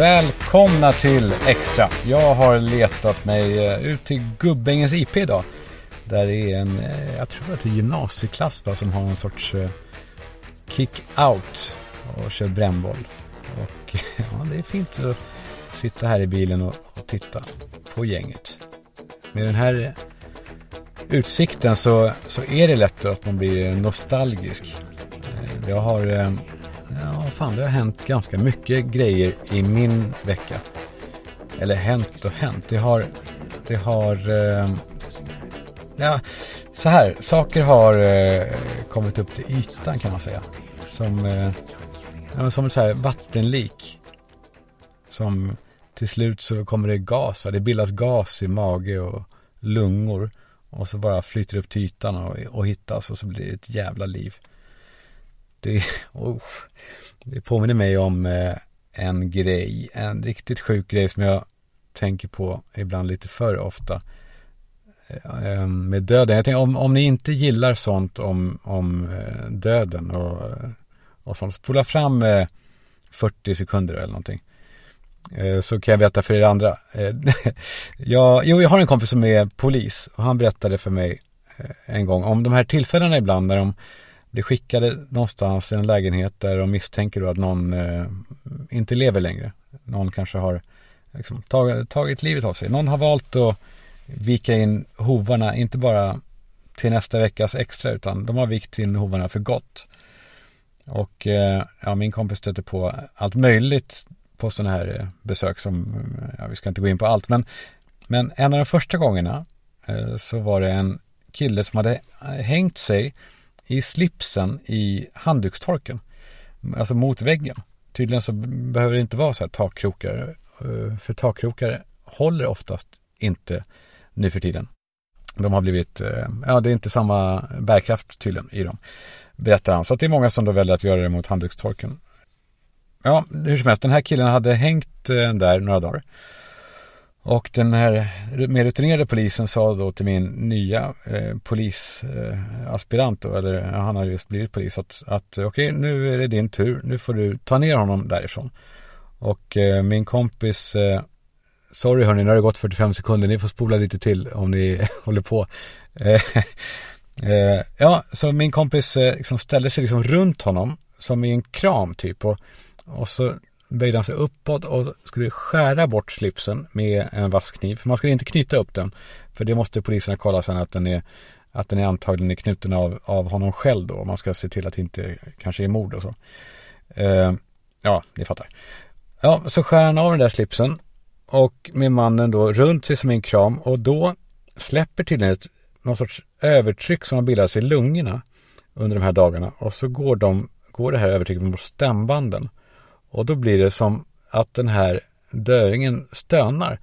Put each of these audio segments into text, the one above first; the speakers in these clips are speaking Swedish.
Välkomna till Extra. Jag har letat mig eh, ut till Gubbängens IP idag. Där det är en, eh, jag tror att det är gymnasieklass va, som har en sorts eh, kick-out och kör brännboll. Och ja, det är fint att sitta här i bilen och, och titta på gänget. Med den här utsikten så, så är det lätt att man blir nostalgisk. Jag har Ja, fan det har hänt ganska mycket grejer i min vecka. Eller hänt och hänt. Det har, det har, eh, ja, så här. Saker har eh, kommit upp till ytan kan man säga. Som, eh, ja, som ett så här vattenlik. Som till slut så kommer det gas. Va? Det bildas gas i mage och lungor. Och så bara flyter upp till ytan och, och hittas och så blir det ett jävla liv. Det, oh, det påminner mig om eh, en grej, en riktigt sjuk grej som jag tänker på ibland lite för ofta. Eh, ehm, med döden. Jag tänker om, om ni inte gillar sånt om, om eh, döden och, och sånt, spola fram 40 sekunder eller någonting. Så kan jag berätta för er andra. jag, jo, jag har en kompis som är polis och han berättade för mig en gång om de här tillfällena ibland när de blir skickade någonstans i en lägenhet där de misstänker då att någon eh, inte lever längre. Någon kanske har liksom, tagit, tagit livet av sig. Någon har valt att vika in hovarna, inte bara till nästa veckas extra, utan de har vikt in hovarna för gott. Och eh, ja, min kompis stöter på allt möjligt på sådana här eh, besök som, eh, ja, vi ska inte gå in på allt, men, men en av de första gångerna eh, så var det en kille som hade hängt sig i slipsen i handdukstorken. Alltså mot väggen. Tydligen så behöver det inte vara så här takkrokar. Eh, för takkrokar håller oftast inte nu för tiden. De har blivit, eh, ja det är inte samma bärkraft tydligen i dem. Berättar han. Så det är många som då väljer att göra det mot handdukstorken. Ja, hur som helst, den här killen hade hängt eh, där några dagar. Och den här mer rutinerade polisen sa då till min nya eh, polisaspirant, eh, eller han hade just blivit polis, att, att okej okay, nu är det din tur, nu får du ta ner honom därifrån. Och eh, min kompis, eh, sorry hörni, nu har det gått 45 sekunder, ni får spola lite till om ni håller på. Eh, eh, ja, så min kompis eh, liksom ställde sig liksom runt honom som i en kram typ och, och så böjde han sig uppåt och skulle skära bort slipsen med en vass kniv. För man skulle inte knyta upp den. För det måste poliserna kolla sen att den är, att den är antagligen är knuten av, av honom själv då. Man ska se till att det inte kanske är mord och så. Eh, ja, ni fattar. Ja, så skär han av den där slipsen och med mannen då runt sig som en kram och då släpper tydligen ett någon sorts övertryck som har bildats i lungorna under de här dagarna och så går, de, går det här övertrycket mot stämbanden. Och då blir det som att den här döingen stönar.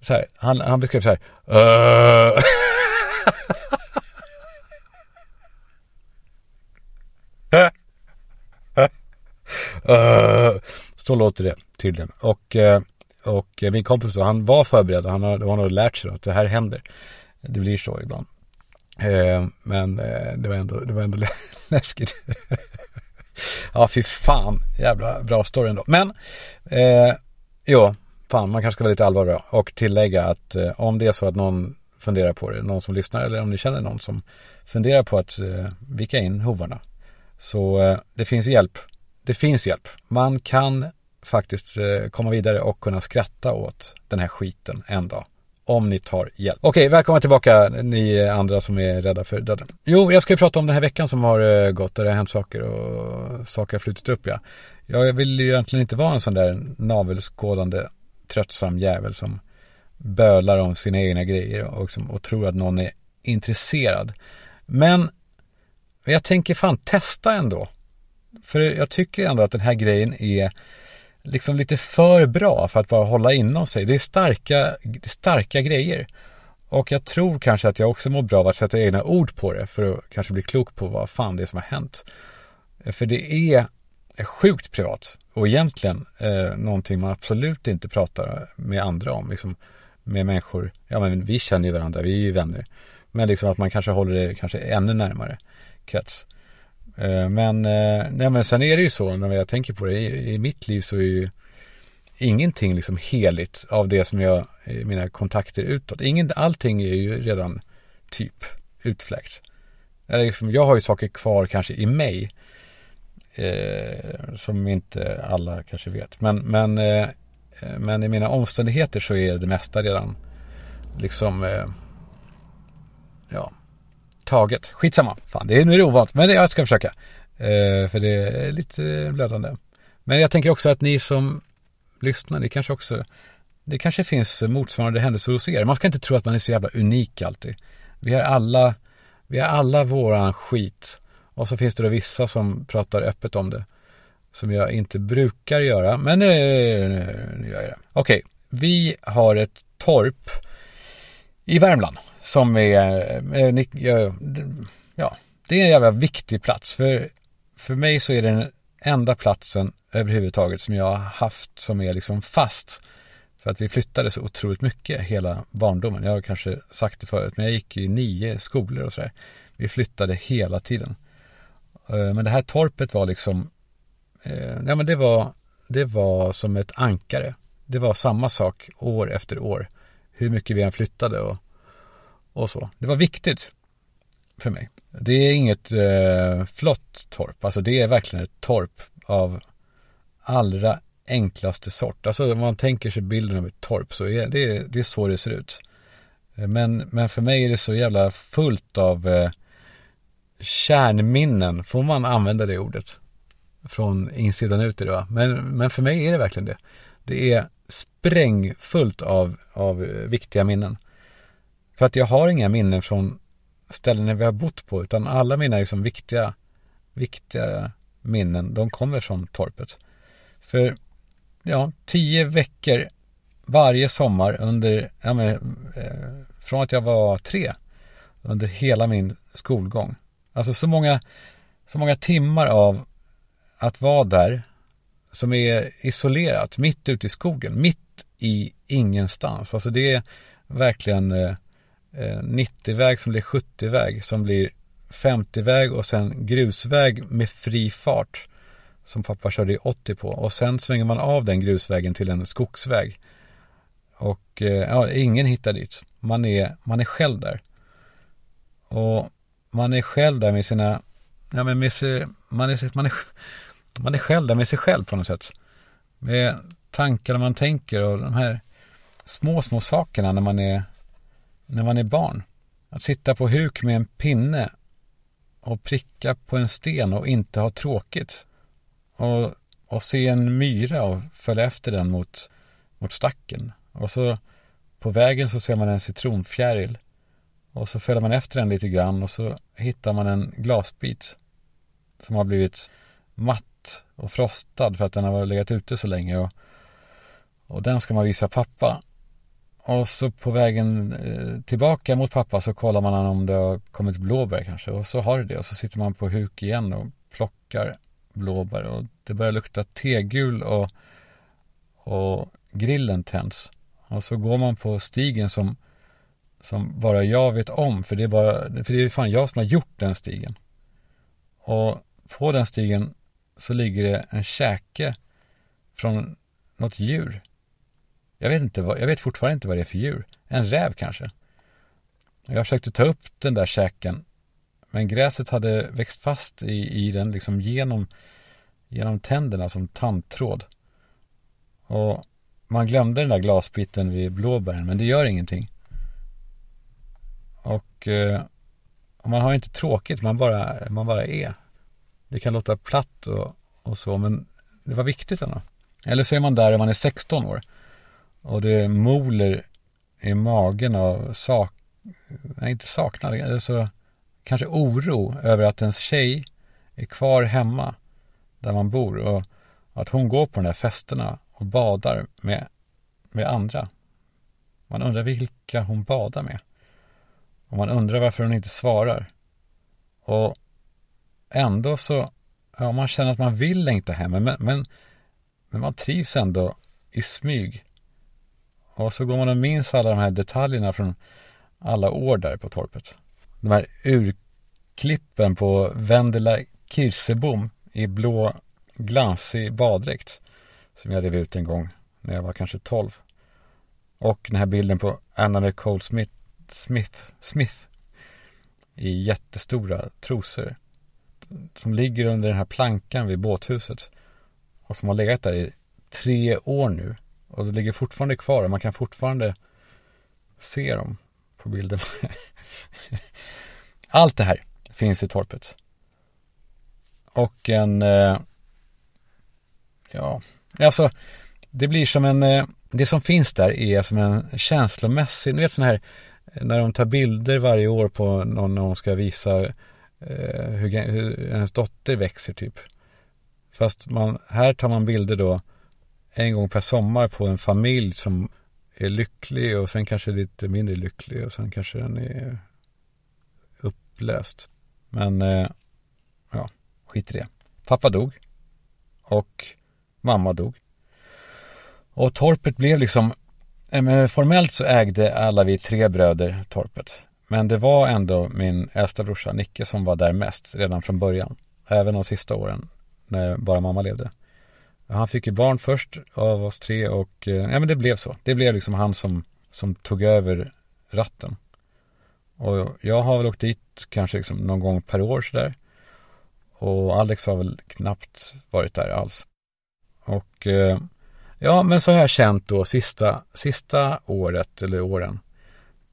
Så här, han, han beskrev så här. Uh. uh. Så låter det tydligen. Och, eh, och eh, min kompis då, han var förberedd. Han har, han har lärt sig att det här händer. Det blir så ibland. Eh, men det var ändå, det var ändå läskigt ja, fy fan. Jävla bra story ändå. Men, eh, jo, fan, man kanske ska vara lite allvarlig och tillägga att eh, om det är så att någon funderar på det, någon som lyssnar eller om ni känner någon som funderar på att eh, vika in hovarna. Så eh, det finns hjälp. Det finns hjälp. Man kan faktiskt eh, komma vidare och kunna skratta åt den här skiten en dag om ni tar hjälp. Okej, välkomna tillbaka ni andra som är rädda för döden. Jo, jag ska ju prata om den här veckan som har eh, gått där det har hänt saker och saker har flutit upp ja. Jag vill ju egentligen inte vara en sån där navelskådande tröttsam jävel som bölar om sina egna grejer och, som, och tror att någon är intresserad. Men jag tänker fan testa ändå. För jag tycker ändå att den här grejen är liksom lite för bra för att bara hålla inom sig. Det är starka, starka grejer. Och jag tror kanske att jag också mår bra av att sätta egna ord på det för att kanske bli klok på vad fan det är som har hänt. Eh, för det är sjukt privat och egentligen eh, någonting man absolut inte pratar med andra om. Liksom, med människor, ja men vi känner ju varandra, vi är ju vänner. Men liksom att man kanske håller det kanske ännu närmare krets. Eh, men, eh, nej, men sen är det ju så när jag tänker på det, i, i mitt liv så är ju ingenting liksom heligt av det som jag, eh, mina kontakter utåt. Ingen, allting är ju redan typ utfläkt. Liksom, jag har ju saker kvar kanske i mig. Eh, som inte alla kanske vet. Men, men, eh, men i mina omständigheter så är det mesta redan liksom eh, ja, taget. Skitsamma. Fan, det är, nu är det ovant. Men jag ska försöka. Eh, för det är lite eh, blödande. Men jag tänker också att ni som lyssnar, ni kanske också det kanske finns motsvarande händelser hos er. Man ska inte tro att man är så jävla unik alltid. Vi har alla, vi har alla våran skit. Och så finns det då vissa som pratar öppet om det. Som jag inte brukar göra, men nu, nu, nu gör jag det. Okej, vi har ett torp i Värmland som är, eh, eh, ja, det är en jävla viktig plats. För, för mig så är det den enda platsen överhuvudtaget som jag har haft som är liksom fast. För att vi flyttade så otroligt mycket hela barndomen. Jag har kanske sagt det förut, men jag gick i nio skolor och sådär. Vi flyttade hela tiden. Eh, men det här torpet var liksom, ja men det var, det var som ett ankare. Det var samma sak år efter år. Hur mycket vi än flyttade och, och så. Det var viktigt för mig. Det är inget eh, flott torp. Alltså det är verkligen ett torp av allra enklaste sort. Alltså om man tänker sig bilden av ett torp så är det, det är så det ser ut. Eh, men, men för mig är det så jävla fullt av eh, kärnminnen. Får man använda det ordet? Från insidan ut idag. Men, men för mig är det verkligen det. Det är sprängfullt av, av eh, viktiga minnen. För att jag har inga minnen från ställen vi har bott på. Utan alla mina liksom viktiga, viktiga minnen, de kommer från torpet. För ja, tio veckor varje sommar under, ja, men, eh, från att jag var tre, under hela min skolgång. Alltså så många, så många timmar av att vara där som är isolerat, mitt ute i skogen, mitt i ingenstans. Alltså det är verkligen eh, eh 90-väg som blir 70-väg som blir 50-väg och sen grusväg med fri fart som pappa körde i 80 på och sen svänger man av den grusvägen till en skogsväg. Och eh, ja, ingen hittar dit. Man är, man är själv där. Och man är själv där med sina, ja men med sig, man är, man är, man är själv där med sig själv på något sätt. Med tankarna man tänker och de här små, små sakerna när man är, när man är barn. Att sitta på huk med en pinne och pricka på en sten och inte ha tråkigt. Och, och se en myra och följa efter den mot, mot stacken. Och så på vägen så ser man en citronfjäril. Och så följer man efter den lite grann och så hittar man en glasbit som har blivit matt och frostad för att den har legat ute så länge. Och, och den ska man visa pappa. Och så på vägen eh, tillbaka mot pappa så kollar man om det har kommit blåbär kanske. Och så har det det. Och så sitter man på huk igen och plockar blåbär. Och det börjar lukta tegul och, och grillen tänds. Och så går man på stigen som, som bara jag vet om. För det, är bara, för det är fan jag som har gjort den stigen. Och på den stigen så ligger det en käke från något djur. Jag vet, inte vad, jag vet fortfarande inte vad det är för djur. En räv kanske. Jag försökte ta upp den där käken. Men gräset hade växt fast i, i den liksom genom, genom tänderna som tandtråd. Och man glömde den där glasbiten vid blåbären, men det gör ingenting. Och, eh, och man har inte tråkigt, man bara, man bara är. Det kan låta platt och, och så, men det var viktigt ändå. Eller så är man där när man är 16 år och det moler i magen av sak, nej inte saknad, alltså kanske oro över att ens tjej är kvar hemma där man bor och att hon går på de där festerna och badar med, med andra. Man undrar vilka hon badar med. Och man undrar varför hon inte svarar. Och ändå så, ja man känner att man vill längta hem, men, men, men man trivs ändå i smyg och så går man och minns alla de här detaljerna från alla år där på torpet. De här urklippen på Vendela Kirsebom i blå glansig baddräkt som jag rev ut en gång när jag var kanske 12. Och den här bilden på Anna Nicole Smith, Smith, Smith i jättestora trosor. Som ligger under den här plankan vid båthuset. Och som har legat där i tre år nu. Och det ligger fortfarande kvar och man kan fortfarande se dem på bilden. Allt det här finns i torpet. Och en, eh, ja, alltså det blir som en, eh, det som finns där är som en känslomässig, ni vet sån här, eh, när de tar bilder varje år på någon när de ska visa eh, hur, hur ens dotter växer typ. Fast man, här tar man bilder då en gång per sommar på en familj som är lycklig och sen kanske lite mindre lycklig och sen kanske den är upplöst. Men eh, ja, skit i det. Pappa dog och mamma dog. Och torpet blev liksom, eh, formellt så ägde alla vi tre bröder torpet. Men det var ändå min äldsta brorsa Nicke som var där mest redan från början. Även de sista åren när bara mamma levde. Han fick ju barn först av oss tre och eh, ja men det blev så. Det blev liksom han som, som tog över ratten. Och jag har väl åkt dit kanske liksom någon gång per år sådär. Och Alex har väl knappt varit där alls. Och eh, ja, men så har jag känt då sista, sista året eller åren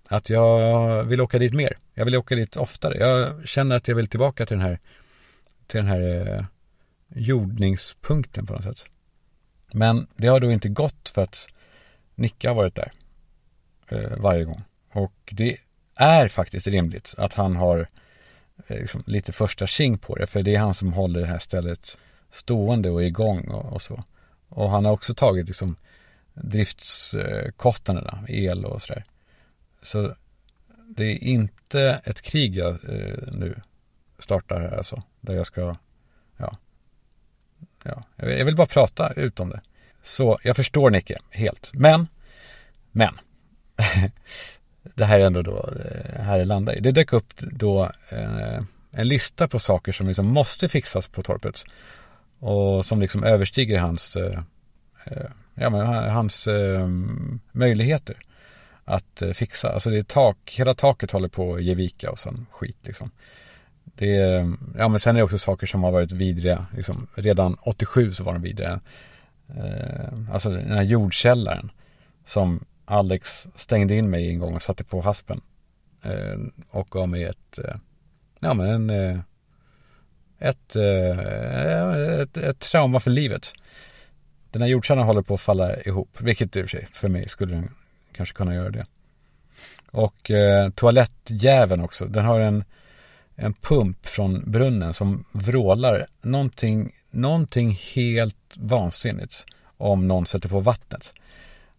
att jag vill åka dit mer. Jag vill åka dit oftare. Jag känner att jag vill tillbaka till den här, till den här eh, jordningspunkten på något sätt. Men det har då inte gått för att Nicke har varit där eh, varje gång. Och det är faktiskt rimligt att han har eh, liksom, lite första king på det. För det är han som håller det här stället stående och igång och, och så. Och han har också tagit liksom driftskostnaderna, el och sådär. Så det är inte ett krig jag eh, nu startar här alltså. Där jag ska, ja, ja, jag vill bara prata ut om det. Så jag förstår Nicke helt. Men, men. det här är ändå då, eh, här det landar i. Det dök upp då eh, en lista på saker som liksom måste fixas på torpet. Och som liksom överstiger hans, eh, eh ja, men eh, hans eh, möjligheter att eh, fixa. Alltså det är tak, hela taket håller på att ge vika och sån skit liksom. Det är, ja men sen är det också saker som har varit vidriga. Liksom, redan 87 så var de vidriga. Eh, alltså den här jordkällaren som Alex stängde in mig en gång och satte på haspen. Eh, och gav mig ett, eh, ja men en, eh, ett, eh, ett, ett, trauma för livet. Den här jordkällaren håller på att falla ihop, vilket i och för sig för mig skulle den kanske kunna göra det. Och eh, toalettjäveln också, den har en en pump från brunnen som vrålar någonting, någonting helt vansinnigt om någon sätter på vattnet.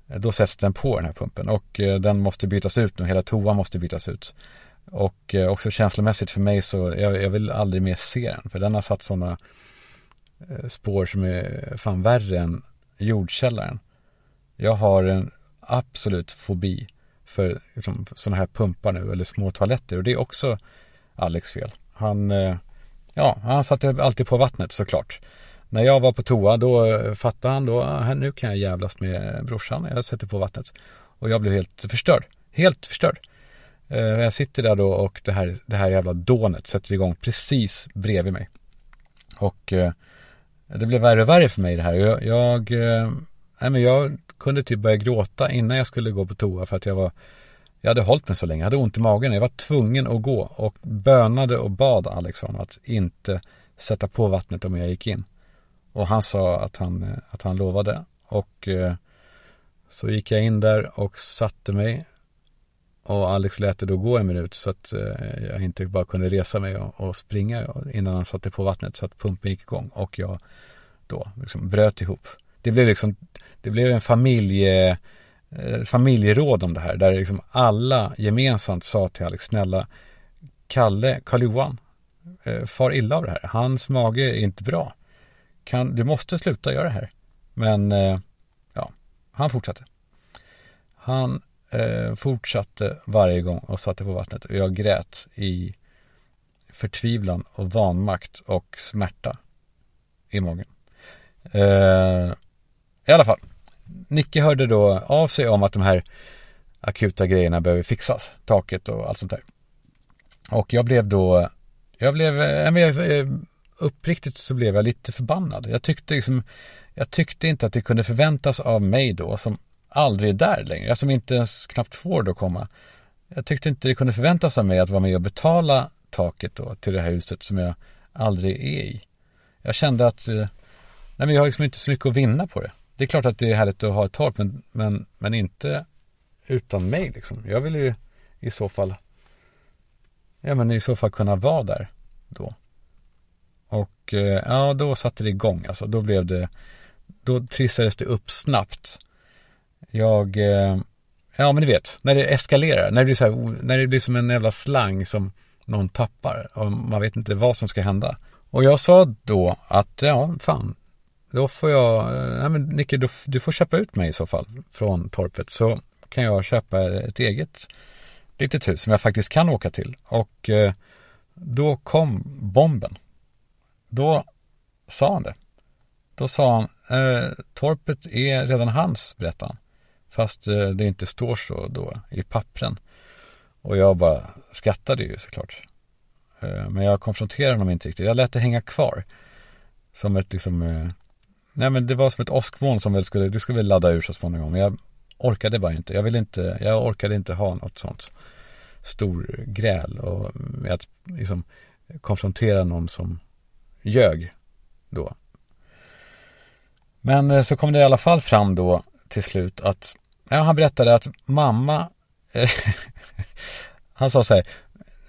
Eh, då sätts den på den här pumpen och eh, den måste bytas ut nu, hela toan måste bytas ut. Och eh, också känslomässigt för mig så, jag, jag vill aldrig mer se den för den har satt sådana eh, spår som är fan värre än jordkällaren. Jag har en absolut fobi för liksom, sådana här pumpar nu eller små toaletter och det är också Alex fel. Han, eh, ja, han satte alltid på vattnet såklart. När jag var på toa då eh, fattade han då, ah, nu kan jag jävlas med eh, brorsan. Jag sätter på vattnet. Och jag blev helt förstörd. Helt förstörd. Jag sitter där då och det här, det här jävla dånet sätter igång precis bredvid mig. Och det blev värre och värre för mig det här. Jag, jag, nej men jag kunde typ börja gråta innan jag skulle gå på toa för att jag var jag hade hållit mig så länge, jag hade ont i magen. Jag var tvungen att gå och bönade och bad Alex om att inte sätta på vattnet om jag gick in. Och han sa att han, eh, att han lovade. Och eh, så gick jag in där och satte mig. Och Alex lät det då gå en minut så att eh, jag inte bara kunde resa mig och, och, springa innan han satte på vattnet så att pumpen gick igång. Och jag då liksom bröt ihop. Det blev liksom, det blev en familje eh, familjeråd om det här där liksom alla gemensamt sa till Alex, snälla Kalle, Karl-Johan, eh, far illa av det här. Hans mage är inte bra. Kan, du måste sluta göra det här. Men eh, ja, han fortsatte. Han eh, fortsatte varje gång och satte på vattnet och jag grät i förtvivlan och vanmakt och smärta i magen. Eh, i alla fall, Nicke hörde då av sig om att de här akuta grejerna behöver fixas, taket och allt sånt där. Och jag blev då, jag blev, eh, eh, uppriktigt så blev jag lite förbannad. Jag tyckte liksom, jag tyckte inte att det kunde förväntas av mig då som aldrig är där längre, jag som inte ens knappt får då komma. Jag tyckte inte det kunde förväntas av mig att vara med och betala taket då till det här huset som jag aldrig är i. Jag kände att, eh, nej men jag har liksom inte så mycket att vinna på det. Det är klart att det är härligt att ha ett tak men, men, men inte utan mig liksom. Jag vill ju i så fall, ja men i så fall kunna vara där då. Och eh, ja, då satte det igång alltså. Då blev det, då trissades det upp snabbt. Jag, eh, ja men du vet, när det eskalerar, när det blir så här, när det blir som en jävla slang som någon tappar och man vet inte vad som ska hända. Och jag sa då att, ja, fan, då får jag, eh, nej men Nicke, du, du får köpa ut mig i så fall från torpet. Så kan jag köpa ett eget litet hus som jag faktiskt kan åka till. Och eh, då kom bomben. Då sa han det. Då sa han, eh, torpet är redan hans, berättade han. Fast eh, det inte står så då i pappren. Och jag bara skrattade ju såklart. Eh, men jag konfronterade honom inte riktigt. Jag lät det hänga kvar. Som ett liksom, eh, nej men det var som ett åskmoln som väl skulle, det skulle väl ladda ur så småningom. Men jag orkade bara inte. Jag ville inte, jag orkade inte ha något sånt stor gräl och med att liksom konfrontera någon som ljög då. Men eh, så kom det i alla fall fram då till slut att, ja, han berättade att mamma, eh, han sa så här,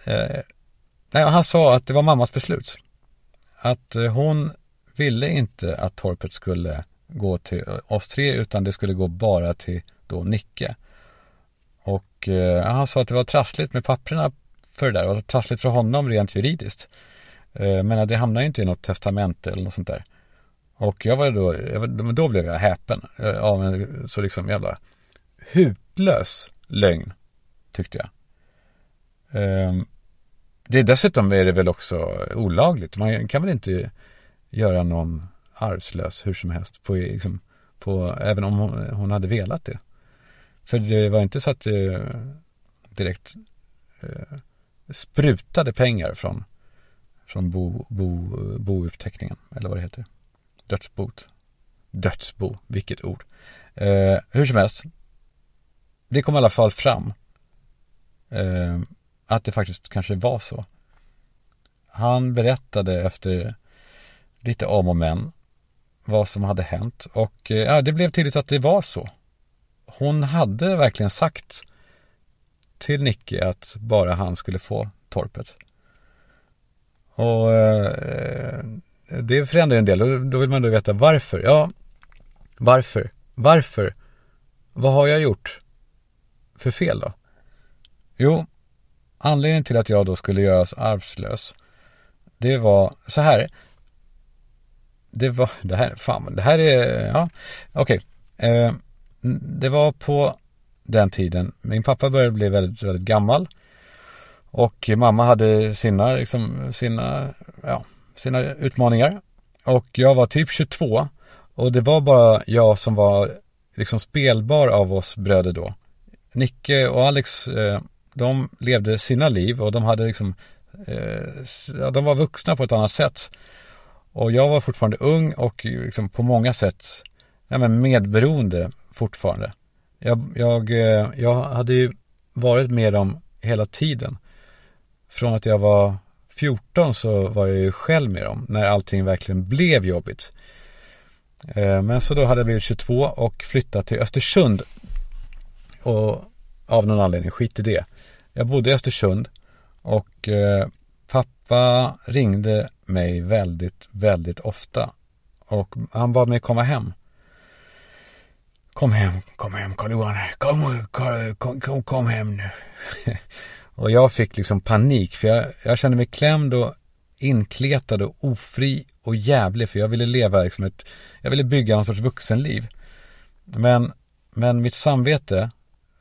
eh, nej, han sa att det var mammas beslut. Att eh, hon ville inte att torpet skulle gå till oss tre utan det skulle gå bara till då Nicke. Och eh, han sa att det var trassligt med papperna för det där. Det var trassligt för honom rent juridiskt. Eh, men det hamnade inte i något testamente eller något sånt där. Och jag var då, jag då blev jag häpen eh, av en så liksom jävla hutlös lögn, tyckte jag. Eh, det dessutom är det väl också olagligt. Man kan väl inte göra någon arvslös hur som helst på, liksom, på även om hon, hon hade velat det. För det var inte så att det direkt eh, sprutade pengar från, från bo, bo, bouppteckningen, eller vad det heter. Dödsbot. Dödsbo, vilket ord. Eh, hur som helst, det kom i alla fall fram eh, att det faktiskt kanske var så. Han berättade efter lite om och men vad som hade hänt och eh, ja, det blev tydligt att det var så hon hade verkligen sagt till Nicky att bara han skulle få torpet. Och eh, det förändrar en del. Då vill man då veta varför. Ja, varför? Varför? Vad har jag gjort för fel då? Jo, anledningen till att jag då skulle göras arvslös, det var så här. Det var, det här, fan, det här är, ja, okej. Okay. Eh, det var på den tiden. Min pappa började bli väldigt, väldigt gammal. Och mamma hade sina, liksom, sina, ja, sina utmaningar. Och jag var typ 22. Och det var bara jag som var liksom spelbar av oss bröder då. Nicke och Alex, eh, de levde sina liv och de hade liksom, eh, de var vuxna på ett annat sätt. Och jag var fortfarande ung och liksom på många sätt ja, men medberoende fortfarande. Jag, jag, eh, jag hade ju varit med dem hela tiden. Från att jag var 14 så var jag ju själv med dem när allting verkligen blev jobbigt. Eh, men så då hade jag blivit 22 och flyttat till Östersund. Och av någon anledning, skit i det. Jag bodde i Östersund och eh, pappa ringde mig väldigt, väldigt ofta. Och han bad mig komma hem. Kom hem, kom hem Karl-Johan. Kom, kom, kom, kom hem nu. och jag fick liksom panik för jag, jag kände mig klämd och inkletad och ofri och jävlig för jag ville leva liksom ett, jag ville bygga någon sorts vuxenliv. Men, men mitt samvete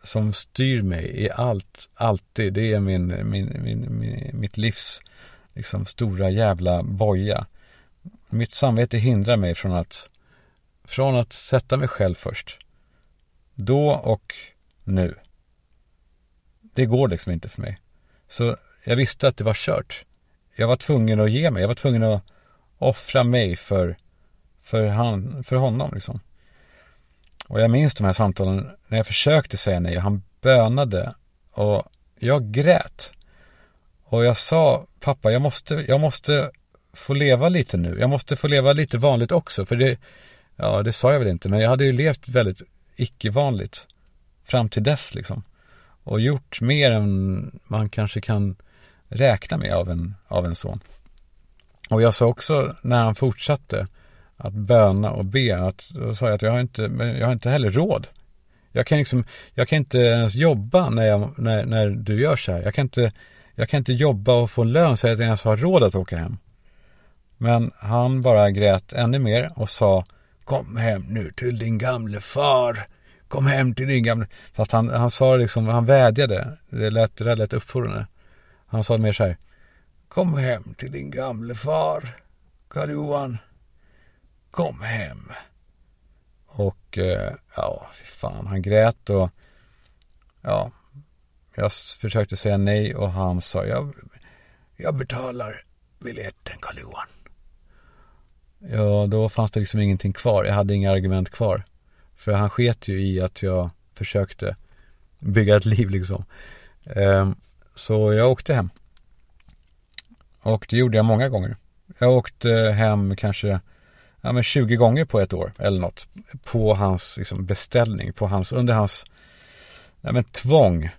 som styr mig i allt, alltid, det är min, min, min, min mitt livs liksom stora jävla boja. Mitt samvete hindrar mig från att, från att sätta mig själv först Då och nu. Det går liksom inte för mig. Så jag visste att det var kört. Jag var tvungen att ge mig. Jag var tvungen att offra mig för, för, han, för honom liksom. Och jag minns de här samtalen när jag försökte säga nej och han bönade och jag grät. Och jag sa, pappa jag måste, jag måste få leva lite nu. Jag måste få leva lite vanligt också. För det, ja det sa jag väl inte, men jag hade ju levt väldigt icke-vanligt. Fram till dess liksom. Och gjort mer än man kanske kan räkna med av en, av en son. Och jag sa också när han fortsatte att böna och be att då sa jag att jag har inte, men jag har inte heller råd. Jag kan liksom, jag kan inte ens jobba när, jag, när, när du gör så här. Jag kan inte, jag kan inte jobba och få lön så att jag ens har råd att åka hem. Men han bara grät ännu mer och sa Kom hem nu till din gamle far. Kom hem till din gamle... Fast han, han sa liksom, han vädjade. Det lät, det där lät uppfordrande. Han sa mer så här. Kom hem till din gamle far. Karl Johan. Kom hem. Och eh, ja, fy fan, han grät och ja, jag försökte säga nej och han sa jag, jag betalar biljetten Karl Johan. Ja, då fanns det liksom ingenting kvar. Jag hade inga argument kvar. För han sket ju i att jag försökte bygga ett liv liksom. Ehm, så jag åkte hem. Och det gjorde jag många gånger. Jag åkte hem kanske ja, men 20 gånger på ett år eller något. På hans liksom, beställning, på hans, under hans ja, men, tvång.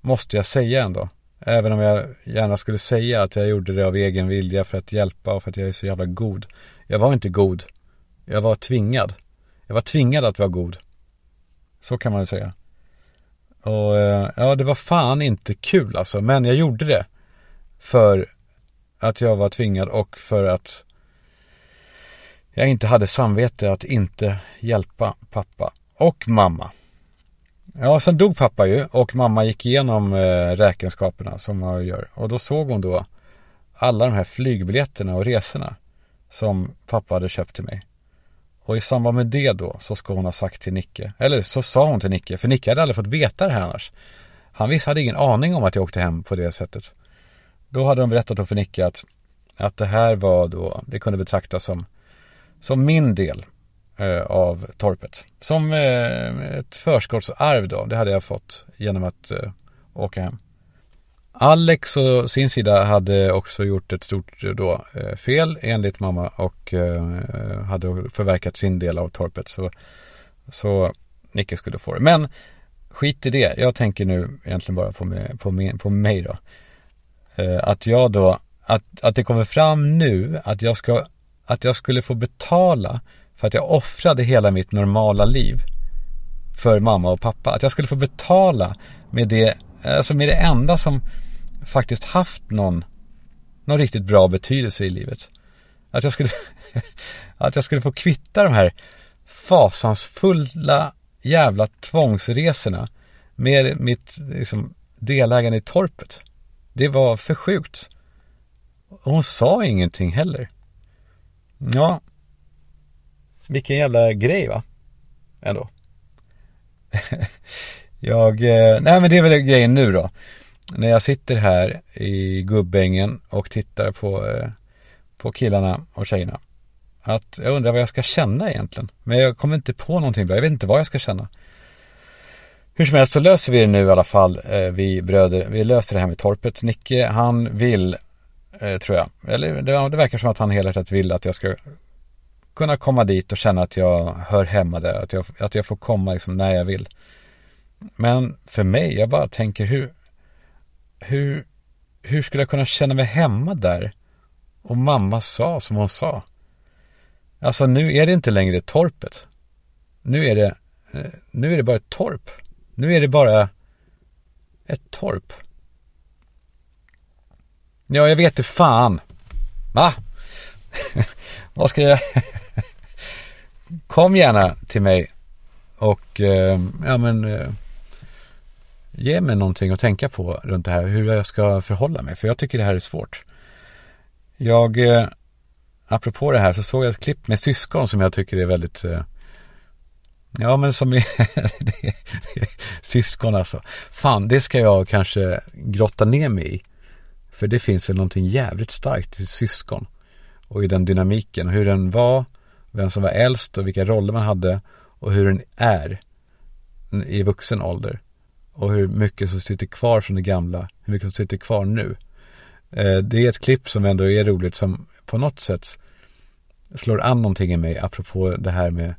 Måste jag säga ändå. Även om jag gärna skulle säga att jag gjorde det av egen vilja för att hjälpa och för att jag är så jävla god. Jag var inte god. Jag var tvingad. Jag var tvingad att vara god. Så kan man säga. Och eh, ja, det var fan inte kul alltså. Men jag gjorde det. För att jag var tvingad och för att jag inte hade samvete att inte hjälpa pappa och mamma. Ja, sen dog pappa ju och mamma gick igenom eh, räkenskaperna som man gör. Och då såg hon då alla de här flygbiljetterna och resorna som pappa hade köpt till mig. Och i samband med det då så ska hon ha sagt till Nicke, eller så sa hon till Nicke, för Nicke hade aldrig fått veta det här annars. Han visst hade ingen aning om att jag åkte hem på det sättet. Då hade de berättat för Nicke att, att det här var då, det kunde betraktas som, som min del Eh, av torpet. Som eh, ett förskottsarv då, det hade jag fått genom att eh, åka hem. Alex och sin sida hade också gjort ett stort eh, då, eh, fel enligt mamma och eh, hade förverkat sin del av torpet. Så, så Nicke skulle få det. Men skit i det. Jag tänker nu egentligen bara på mig, på mig, på mig då. Eh, att jag då, att, att det kommer fram nu att jag ska, att jag skulle få betala för att jag offrade hela mitt normala liv för mamma och pappa. Att jag skulle få betala med det, alltså med det enda som faktiskt haft någon, någon riktigt bra betydelse i livet. Att jag skulle, att jag skulle få kvitta de här fasansfulla jävla tvångsresorna med mitt liksom, delägande i torpet. Det var för sjukt. Och hon sa ingenting heller. Ja, vilken jävla grej va? Ändå. jag, eh, nej men det är väl grejen nu då när jag sitter här i gubbängen och tittar på, eh, på killarna och tjejerna. Att jag undrar vad jag ska känna egentligen. Men jag kommer inte på någonting bra. Jag vet inte vad jag ska känna. Hur som helst så löser vi det nu i alla fall, eh, vi bröder. Vi löser det här med torpet. Nicke, han vill, tror jag. Eller det, det verkar som att han helhjärtat vill att jag ska kunna komma dit och känna att jag hör hemma där. Att jag, att jag får komma liksom när jag vill. Men för mig, jag bara tänker hur, hur, hur skulle jag kunna känna mig hemma där? Och mamma sa som hon sa. Alltså nu är det inte längre torpet. Nu är det, eh, nu är det bara ett torp. Nu är det bara ett torp. Ja, jag vet det fan. Va? Vad ska jag... Kom gärna till mig och, eh, ja men eh, ge mig någonting att tänka på runt det här, hur jag ska förhålla mig, för jag tycker det här är svårt. Jag, eh, apropå det här, så såg jag ett klipp med syskon som jag tycker är väldigt, eh, Ja, men som är, syskon alltså. Fan, det ska jag kanske grotta ner mig i. För det finns väl någonting jävligt starkt i syskon. Och i den dynamiken. Och hur den var, vem som var äldst och vilka roller man hade. Och hur den är i vuxen ålder. Och hur mycket som sitter kvar från det gamla. Hur mycket som sitter kvar nu. Eh, det är ett klipp som ändå är roligt som på något sätt slår an någonting i mig apropå det här med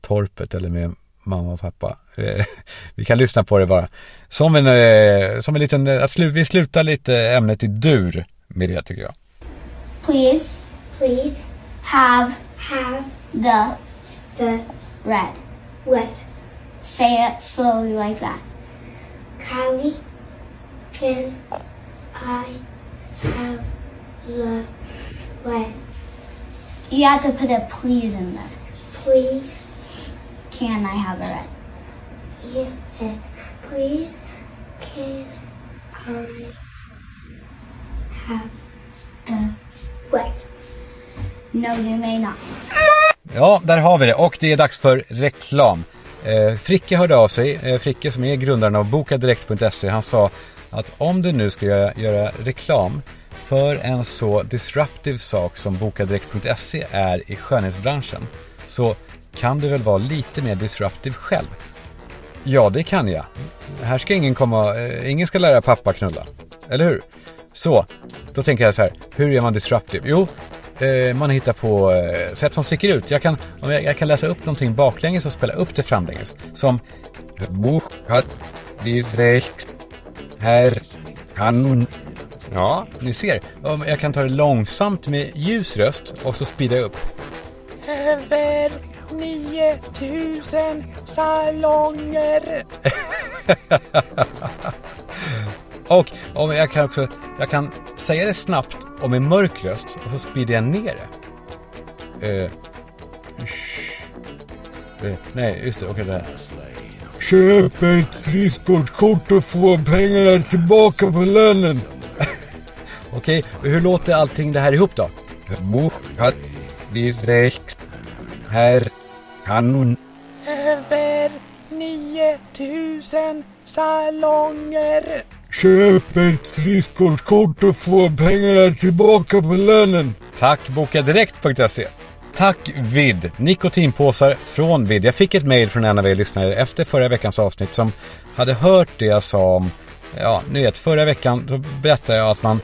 torpet eller med mamma och pappa. Eh, vi kan lyssna på det bara. Som en, eh, som en liten, att slu, vi slutar lite ämnet i dur med det tycker jag. Please, Please have have the the red. red. Say it slowly like that. Kylie, can I have the red? You have to put a please in there. Please, Can I have a red? yeah, please, can I have the red? No, you may not. Ja, där har vi det och det är dags för reklam. Eh, Fricke hörde av sig, eh, Fricke som är grundaren av bokadirekt.se, han sa att om du nu ska göra, göra reklam för en så disruptive sak som bokadirekt.se är i skönhetsbranschen så kan du väl vara lite mer disruptive själv? Ja, det kan jag. Här ska ingen komma, eh, ingen ska lära pappa knulla. Eller hur? Så, då tänker jag så här, hur är man disruptive? Jo, eh, man hittar på eh, sätt som sticker ut. Jag kan, om jag, jag kan läsa upp någonting baklänges och spela upp det framlänges. Som direkt här kan Ja, ni ser. Om Jag kan ta det långsamt med ljus röst och så speeda upp. Över 9000 salonger. Och om jag kan också, jag kan säga det snabbt och med mörk röst och så speedar jag ner det. Eh, eh, nej, just det, okej det här. Köp ett friskvårdskort och få pengarna tillbaka på lönen. okej, och hur låter allting det här ihop då? Bokat direkt här kanon. Över 9000 salonger. Köp ett friskvårdskort och få pengarna tillbaka på lönen. Tack bokadirekt.se. Tack Vid, nikotinpåsar från Vid. Jag fick ett mail från en av er lyssnare efter förra veckans avsnitt som hade hört det jag sa om, ja ni vet förra veckan då berättade jag att man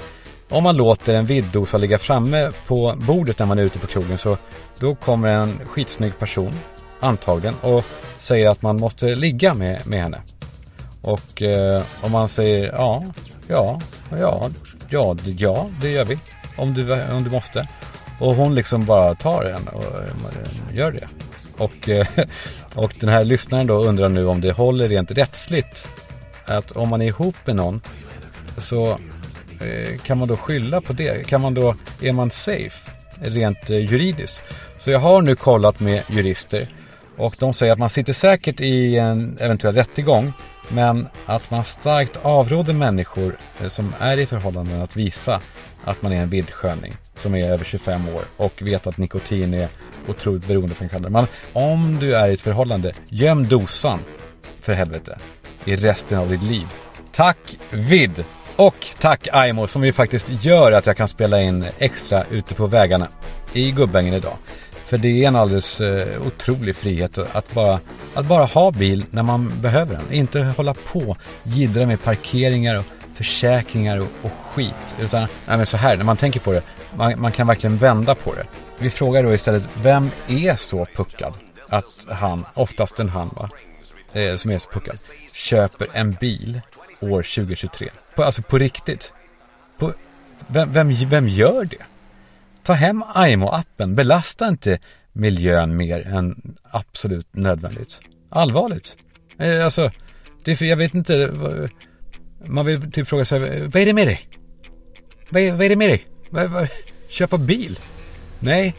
om man låter en viddosa ligga framme på bordet när man är ute på krogen så då kommer en skitsnygg person antagligen och säger att man måste ligga med, med henne. Och eh, om man säger ja, ja, ja, ja, det- ja, det gör vi. Om du, om du måste. Och hon liksom bara tar en och eh, gör det. Och, eh, och den här lyssnaren då undrar nu om det håller rent rättsligt. Att om man är ihop med någon så eh, kan man då skylla på det? Kan man då, är man safe rent juridiskt? Så jag har nu kollat med jurister och de säger att man sitter säkert i en eventuell rättegång men att man starkt avråder människor eh, som är i förhållanden att visa att man är en vildsköning som är över 25 år och vet att nikotin är otroligt beroendeframkallande. Men om du är i ett förhållande, göm dosan för helvete i resten av ditt liv. Tack Vid! Och tack Aimo som ju faktiskt gör att jag kan spela in extra ute på vägarna i Gubbängen idag. För det är en alldeles eh, otrolig frihet att bara, att bara ha bil när man behöver den. Inte hålla på jiddra med parkeringar och försäkringar och, och skit. Utan nej, men så här, när man tänker på det, man, man kan verkligen vända på det. Vi frågar då istället, vem är så puckad att han, oftast en han va, eh, som är så puckad, köper en bil år 2023? På, alltså på riktigt. På, vem, vem, vem gör det? Ta hem IMO-appen, Belasta inte miljön mer än absolut nödvändigt. Allvarligt. Eh, alltså, det är för, jag vet inte. Man vill typ fråga sig, vad är det med dig? Vad är, vad är det med dig? Vad, vad, köpa bil? Nej,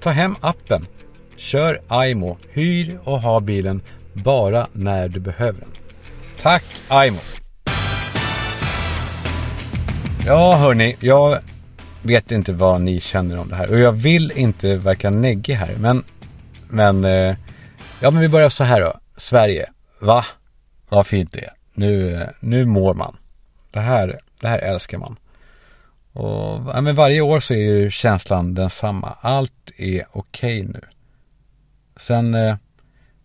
ta hem appen. Kör IMO, Hyr och ha bilen bara när du behöver den. Tack IMO! Ja hörni, jag vet inte vad ni känner om det här. Och jag vill inte verka neggig här. Men, men eh, Ja, men vi börjar så här då. Sverige. Va? Vad fint det är. Nu, eh, nu mår man. Det här, det här älskar man. Och ja, men varje år så är ju känslan densamma. Allt är okej nu. Sen, eh,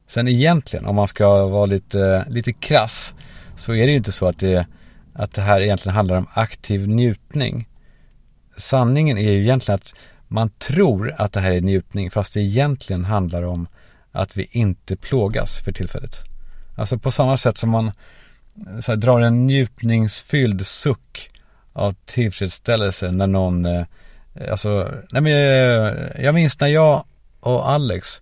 sen egentligen, om man ska vara lite, lite krass, så är det ju inte så att det, att det här egentligen handlar om aktiv njutning. Sanningen är ju egentligen att man tror att det här är njutning, fast det egentligen handlar om att vi inte plågas för tillfället. Alltså på samma sätt som man här, drar en njutningsfylld suck av tillfredsställelse när någon, eh, alltså, nej men jag, jag minns när jag och Alex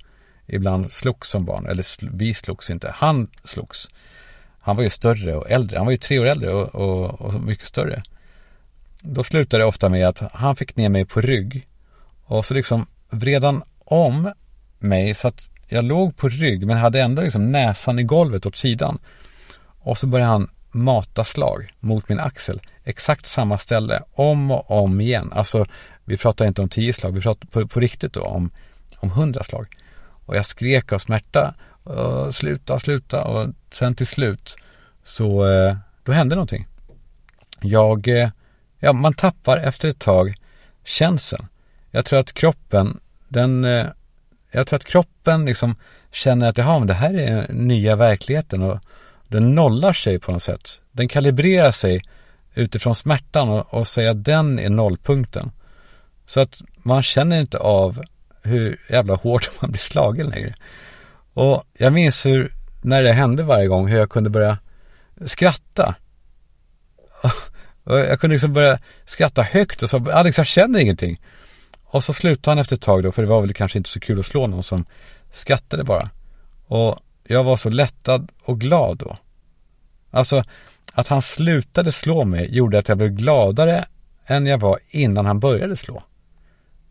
ibland slogs som barn, eller vi slogs inte, han slogs. Han var ju större och äldre, han var ju tre år äldre och, och, och mycket större. Då slutade det ofta med att han fick ner mig på rygg och så liksom vred han om mig så att jag låg på rygg men hade ändå liksom näsan i golvet åt sidan. Och så började han mata slag mot min axel. Exakt samma ställe, om och om igen. Alltså, vi pratar inte om tio slag, vi pratar på, på riktigt då om, om hundra slag. Och jag skrek av smärta, sluta, sluta och sen till slut så eh, då hände någonting. Jag, eh, ja man tappar efter ett tag känseln. Jag tror att kroppen, den, eh, jag tror att kroppen liksom känner att jaha, men det här är nya verkligheten och den nollar sig på något sätt. Den kalibrerar sig utifrån smärtan och, och säger att den är nollpunkten. Så att man känner inte av hur jävla hårt man blir slagen längre. Och jag minns hur, när det hände varje gång, hur jag kunde börja skratta. Jag kunde liksom börja skratta högt och så, Alex jag känner ingenting. Och så slutade han efter ett tag då, för det var väl kanske inte så kul att slå någon som skrattade bara. Och jag var så lättad och glad då. Alltså, att han slutade slå mig gjorde att jag blev gladare än jag var innan han började slå.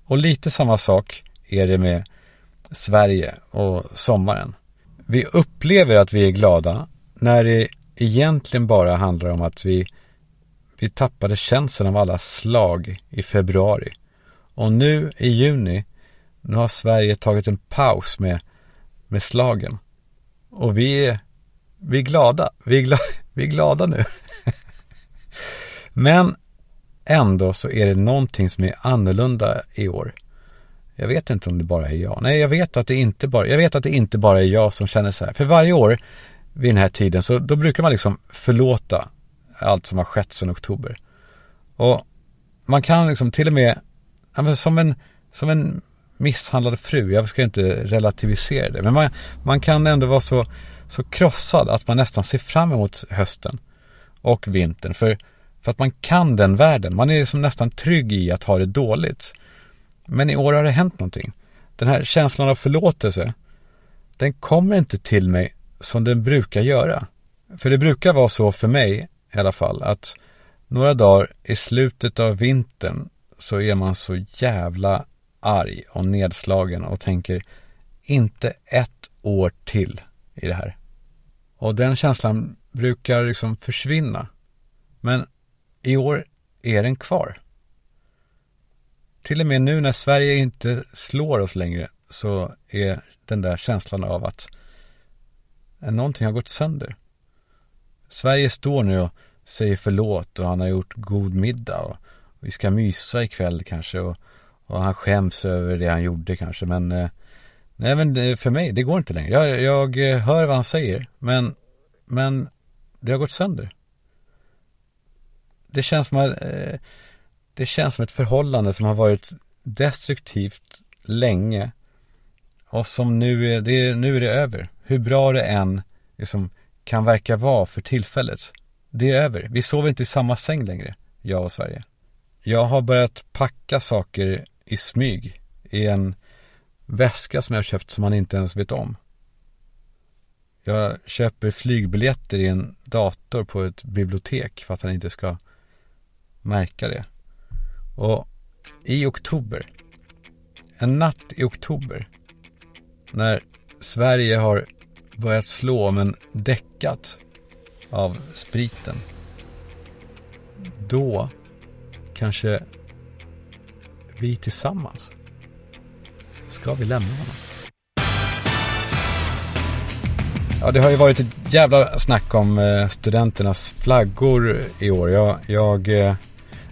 Och lite samma sak är det med Sverige och sommaren. Vi upplever att vi är glada när det egentligen bara handlar om att vi, vi tappade känslan av alla slag i februari. Och nu i juni, nu har Sverige tagit en paus med, med slagen. Och vi är, vi är glada. Vi är, glada, vi är glada nu. Men ändå så är det någonting som är annorlunda i år. Jag vet inte om det bara är jag. Nej, jag vet att det inte bara, jag vet att det inte bara är jag som känner så här. För varje år vid den här tiden så då brukar man liksom förlåta allt som har skett sedan oktober. Och man kan liksom till och med, som en, som en misshandlad fru, jag ska inte relativisera det, men man, man kan ändå vara så, så krossad att man nästan ser fram emot hösten och vintern. För, för att man kan den världen, man är liksom nästan trygg i att ha det dåligt. Men i år har det hänt någonting. Den här känslan av förlåtelse, den kommer inte till mig som den brukar göra. För det brukar vara så för mig i alla fall att några dagar i slutet av vintern så är man så jävla arg och nedslagen och tänker inte ett år till i det här. Och den känslan brukar liksom försvinna. Men i år är den kvar. Till och med nu när Sverige inte slår oss längre så är den där känslan av att någonting har gått sönder. Sverige står nu och säger förlåt och han har gjort god middag och vi ska mysa ikväll kanske och, och han skäms över det han gjorde kanske men eh, nej men för mig, det går inte längre. Jag, jag eh, hör vad han säger men, men det har gått sönder. Det känns som att eh, det känns som ett förhållande som har varit destruktivt länge och som nu är, det, nu är det över. Hur bra det än liksom, kan verka vara för tillfället. Det är över. Vi sover inte i samma säng längre, jag och Sverige. Jag har börjat packa saker i smyg i en väska som jag har köpt som man inte ens vet om. Jag köper flygbiljetter i en dator på ett bibliotek för att han inte ska märka det. Och i oktober, en natt i oktober, när Sverige har börjat slå men däckat av spriten. Då kanske vi tillsammans ska vi lämna honom. Ja, det har ju varit ett jävla snack om eh, studenternas flaggor i år. Jag, jag, eh,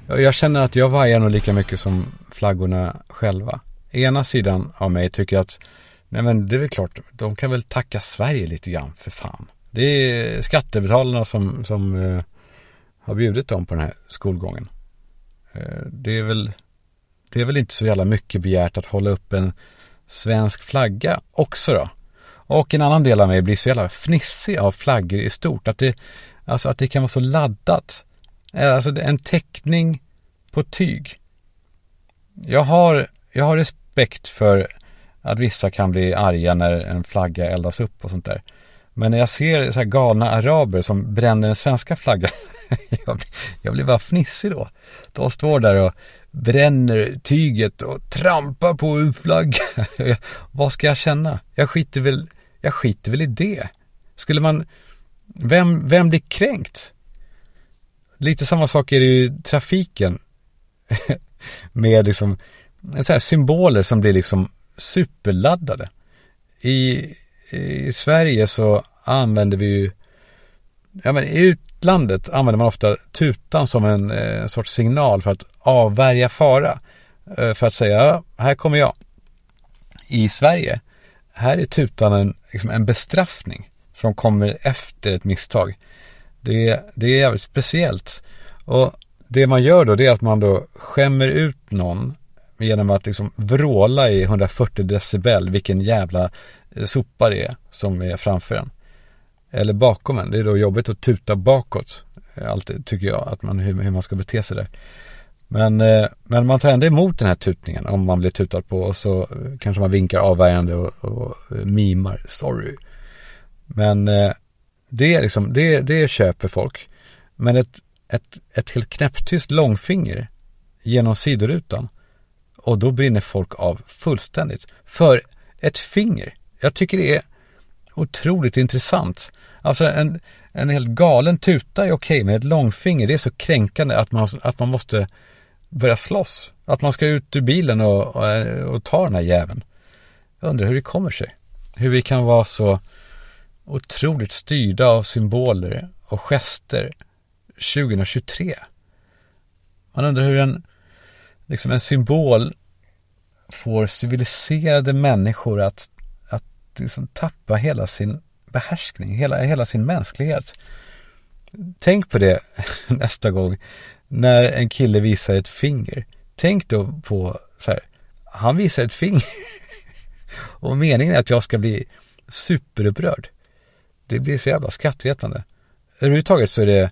jag känner att jag vajar nog lika mycket som flaggorna själva. Ena sidan av mig tycker att, nej men det är väl klart, de kan väl tacka Sverige lite grann för fan. Det är skattebetalarna som, som eh, har bjudit dem på den här skolgången. Eh, det är väl, det är väl inte så jävla mycket begärt att hålla upp en svensk flagga också då. Och en annan del av mig blir så jävla fnissig av flaggor i stort. Att det, alltså att det kan vara så laddat. Eh, alltså en teckning på tyg. Jag har, jag har respekt för att vissa kan bli arga när en flagga eldas upp och sånt där. Men när jag ser så här galna araber som bränner den svenska flaggan, jag, blir, jag blir bara fnissig då. De står där och bränner tyget och trampar på en flagga. Vad ska jag känna? Jag skiter väl, jag skiter väl i det. Skulle man, vem, vem blir kränkt? Lite samma sak är det ju i trafiken. Med liksom så här symboler som blir liksom superladdade. I, I Sverige så använder vi ju, ja men i utlandet använder man ofta tutan som en eh, sorts signal för att avvärja fara. Eh, för att säga, ja, här kommer jag. I Sverige, här är tutan en, liksom en bestraffning som kommer efter ett misstag. Det, det är jävligt speciellt. Och det man gör då det är att man då skämmer ut någon genom att liksom vråla i 140 decibel vilken jävla eh, sopa det är som är framför en. Eller bakom en. Det är då jobbigt att tuta bakåt. Eh, alltid tycker jag att man, hur, hur man ska bete sig där. Men, eh, men man tar ändå emot den här tutningen om man blir tutad på och så kanske man vinkar avvärjande och, och mimar sorry. Men det är liksom, det, det köper folk. Men ett, ett, ett helt knäpptyst långfinger genom sidorutan och då brinner folk av fullständigt. För ett finger. Jag tycker det är otroligt intressant. Alltså en, en helt galen tuta är okej, men ett långfinger det är så kränkande att man, att man måste börja slåss. Att man ska ut ur bilen och, och, och ta den här jäveln. Jag undrar hur det kommer sig. Hur vi kan vara så otroligt styrda av symboler och gester 2023. Man undrar hur en, liksom en symbol får civiliserade människor att, att liksom tappa hela sin behärskning, hela, hela sin mänsklighet. Tänk på det nästa gång när en kille visar ett finger. Tänk då på så här, han visar ett finger och meningen är att jag ska bli superupprörd. Det blir så jävla skrattretande. Överhuvudtaget så är det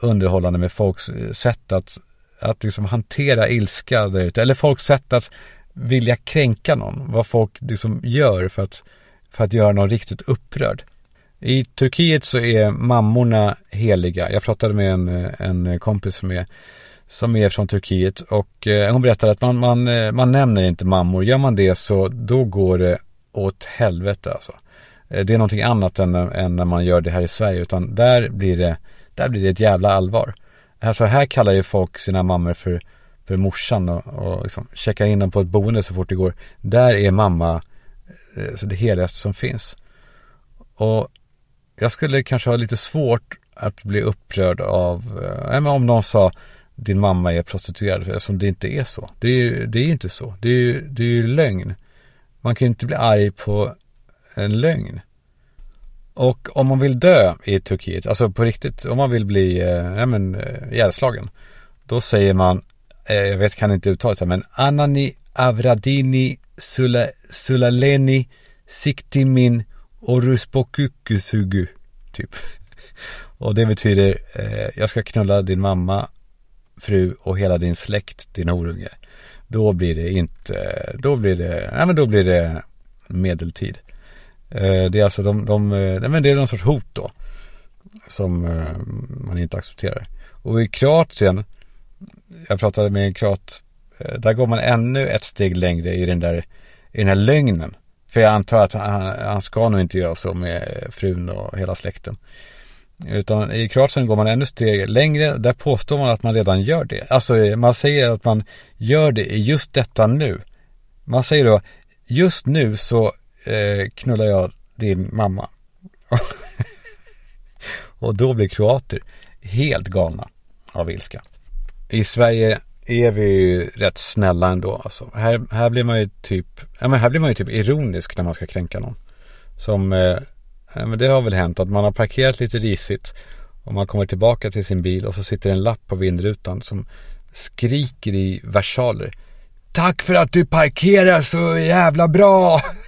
underhållande med folks eh, sätt att, att liksom hantera ilska där ute. Eller folks sätt att vilja kränka någon. Vad folk liksom gör för att, för att göra någon riktigt upprörd. I Turkiet så är mammorna heliga. Jag pratade med en, en kompis som är, som är från Turkiet och eh, hon berättade att man, man, eh, man nämner inte mammor. Gör man det så då går det åt helvete alltså. Eh, det är någonting annat än, än när man gör det här i Sverige utan där blir det, där blir det ett jävla allvar. Alltså här kallar ju folk sina mammor för, för morsan och, och liksom checkar in dem på ett boende så fort det går. Där är mamma alltså det heligaste som finns. Och jag skulle kanske ha lite svårt att bli upprörd av, äh, om någon sa din mamma är prostituerad eftersom det inte är så. Det är ju det är inte så. Det är ju det är ju lögn. Man kan ju inte bli arg på en lögn. Och om man vill dö i Turkiet, alltså på riktigt, om man vill bli, eh, ja men, eh, ihjälslagen. Då säger man, eh, jag vet, kan inte uttala det men Anani Avradini Sula, Sulaleni Siktimin Oruspokukusugu, typ. Och det betyder, eh, jag ska knulla din mamma, fru och hela din släkt, din horunge. Då blir det inte, då blir det, nej men då blir det medeltid. Eh, det är alltså de, de, eh, nej men det är någon sorts hot då. Som eh, man inte accepterar. Och i Kroatien, jag pratade med en kroat, där går man ännu ett steg längre i den där, i den här lögnen. För jag antar att han, han ska nog inte göra så med frun och hela släkten. Utan i Kroatien går man ännu steg längre. Där påstår man att man redan gör det. Alltså man säger att man gör det i just detta nu. Man säger då, just nu så eh, knullar jag din mamma. och då blir kroater helt galna av ilska. I Sverige är vi ju rätt snälla ändå. Alltså, här, här blir man ju typ, ja men här blir man ju typ ironisk när man ska kränka någon. Som, eh, ja, men det har väl hänt att man har parkerat lite risigt och man kommer tillbaka till sin bil och så sitter en lapp på vindrutan som skriker i versaler. Tack för att du parkerar så jävla bra!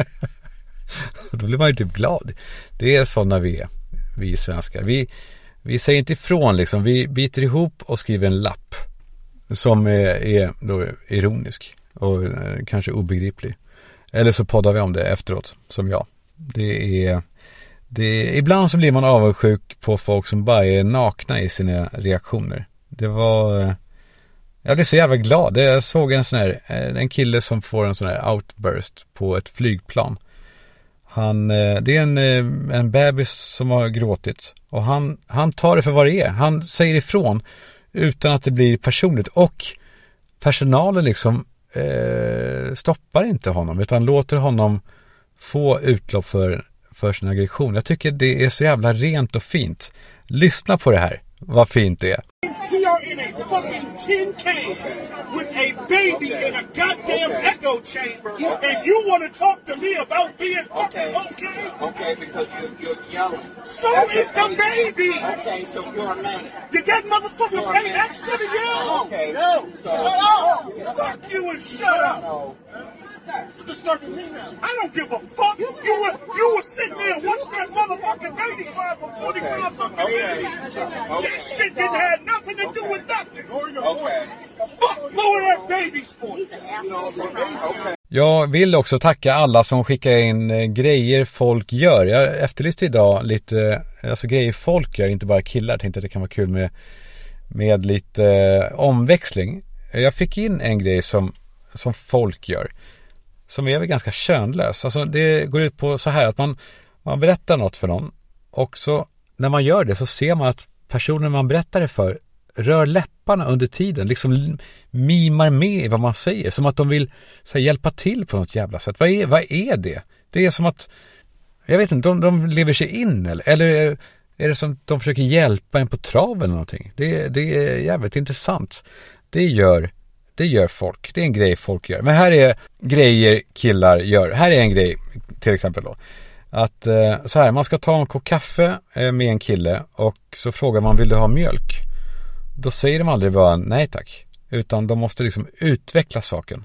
Då blir man ju typ glad. Det är sådana vi är, vi svenskar. Vi, vi säger inte ifrån liksom, vi biter ihop och skriver en lapp. Som är, är då ironisk och eh, kanske obegriplig. Eller så poddar vi om det efteråt, som jag. Det är, det är, ibland så blir man avundsjuk på folk som bara är nakna i sina reaktioner. Det var, eh, jag blev så jävla glad. Jag såg en sån här, eh, en kille som får en sån här outburst på ett flygplan. Han, eh, det är en, eh, en bebis som har gråtit och han, han tar det för vad det är. Han säger ifrån utan att det blir personligt. Och personalen liksom eh, stoppar inte honom utan låter honom få utlopp för, för sin aggression. Jag tycker det är så jävla rent och fint. Lyssna på det här, vad fint det är. We are in a fucking tin can with a baby in a goddamn echo chamber, and you want to talk to me about being fucking okay? Okay, because you're, you're yelling. So is the baby. Okay, so you're a man. Did that motherfucker pay extra to yell? Okay. No. So- Shut up. Fuck you and shut up. No. I don't give a fuck. You were you were sitting there watching that motherfucking baby cry for 45 fucking Okay. minutes. Okay. That shit didn't have nothing to do with nothing. Okay. Fuck blowing that. Okay. Jag vill också tacka alla som skickar in eh, grejer folk gör. Jag efterlyste idag lite, alltså grejer folk gör, inte bara killar. Jag tänkte att det kan vara kul med, med lite eh, omväxling. Jag fick in en grej som, som folk gör. Som är väl ganska könlös. Alltså det går ut på så här att man, man berättar något för någon. Och så när man gör det så ser man att personen man berättar det för rör läpparna under tiden, liksom mimar med i vad man säger, som att de vill så här, hjälpa till på något jävla sätt. Vad är, vad är det? Det är som att, jag vet inte, de, de lever sig in eller, eller är, det som att de försöker hjälpa en på trav eller någonting? Det, det är jävligt intressant. Det gör, det gör folk, det är en grej folk gör. Men här är grejer killar gör. Här är en grej till exempel då. Att eh, så här, man ska ta en kopp kaffe eh, med en kille och så frågar man vill du ha mjölk? Då säger de aldrig bara nej tack. Utan de måste liksom utveckla saken.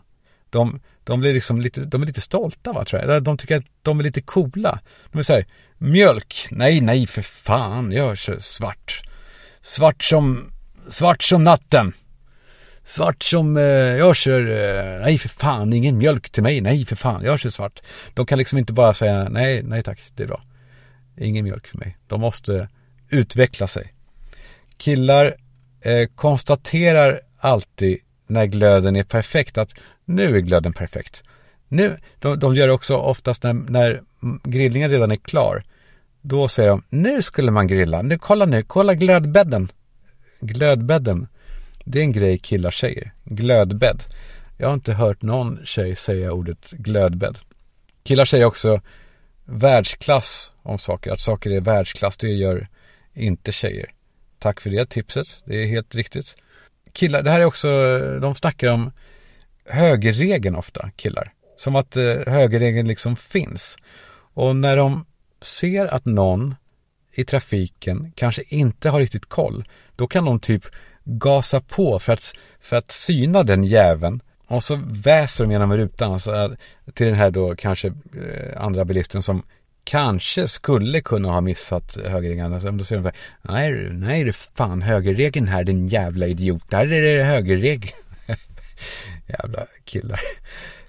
De, de blir liksom lite, de är lite stolta va tror jag. De tycker att de är lite coola. De är så här, mjölk, nej nej för fan, jag kör svart. Svart som, svart som natten. Svart som, eh, jag kör, eh, nej för fan, ingen mjölk till mig, nej för fan, jag kör svart. De kan liksom inte bara säga nej, nej tack, det är bra. Ingen mjölk för mig. De måste utveckla sig. Killar eh, konstaterar alltid när glöden är perfekt att nu är glöden perfekt. Nu, de, de gör det också oftast när, när grillningen redan är klar. Då säger de, nu skulle man grilla, nu kolla nu, kolla glödbädden. Glödbädden, det är en grej killar säger, glödbädd. Jag har inte hört någon tjej säga ordet glödbädd. Killar säger också världsklass om saker, att saker är världsklass, det gör inte tjejer. Tack för det tipset, det är helt riktigt. Killar, det här är också, de snackar om högerregeln ofta, killar. Som att eh, högerregeln liksom finns. Och när de ser att någon i trafiken kanske inte har riktigt koll, då kan de typ gasa på för att, för att syna den jäveln och så väser de genom rutan alltså, eh, till den här då kanske eh, andra bilisten som kanske skulle kunna ha missat högerregeln. Alltså, då säger de så nej, nej det är fan högerregeln här din jävla idiot. Där är det högerregeln. jävla killar.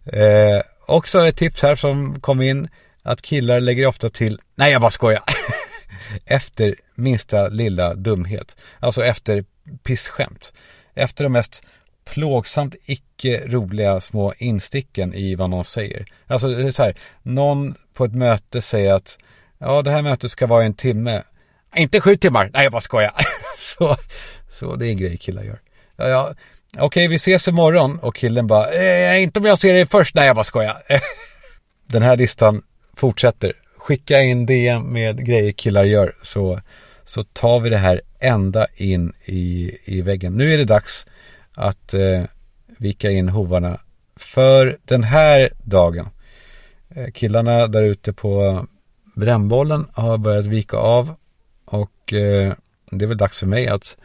Eh, också ett tips här som kom in att killar lägger ofta till, nej jag bara skojar. efter minsta lilla dumhet. Alltså efter pissskämt. Efter de mest plågsamt icke roliga små insticken i vad någon säger. Alltså det är så här, någon på ett möte säger att ja det här mötet ska vara en timme. Inte sju timmar, nej jag bara skojar. så, så det är en grej killar gör. Ja, ja, Okej, vi ses imorgon och killen bara, eh, inte om jag ser dig först, nej jag bara skojar. Den här listan fortsätter. skicka in DM med grejer killar gör så, så tar vi det här ända in i, i väggen. Nu är det dags att eh, vika in hovarna för den här dagen. Eh, killarna där ute på brännbollen har börjat vika av och eh, det är väl dags för mig att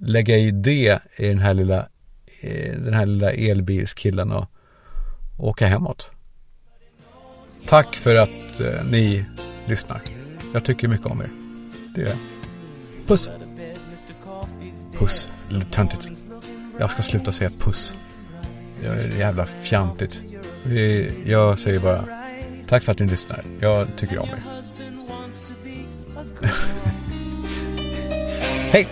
lägga i det i den här lilla, eh, den här lilla elbilskillen och åka hemåt. Tack för att eh, ni lyssnar. Jag tycker mycket om er. Det gör jag. Puss! Puss. Lite töntigt. Jag ska sluta säga puss. Det är jävla fjantigt. Jag säger bara tack för att ni lyssnar. Jag tycker om er. Hej!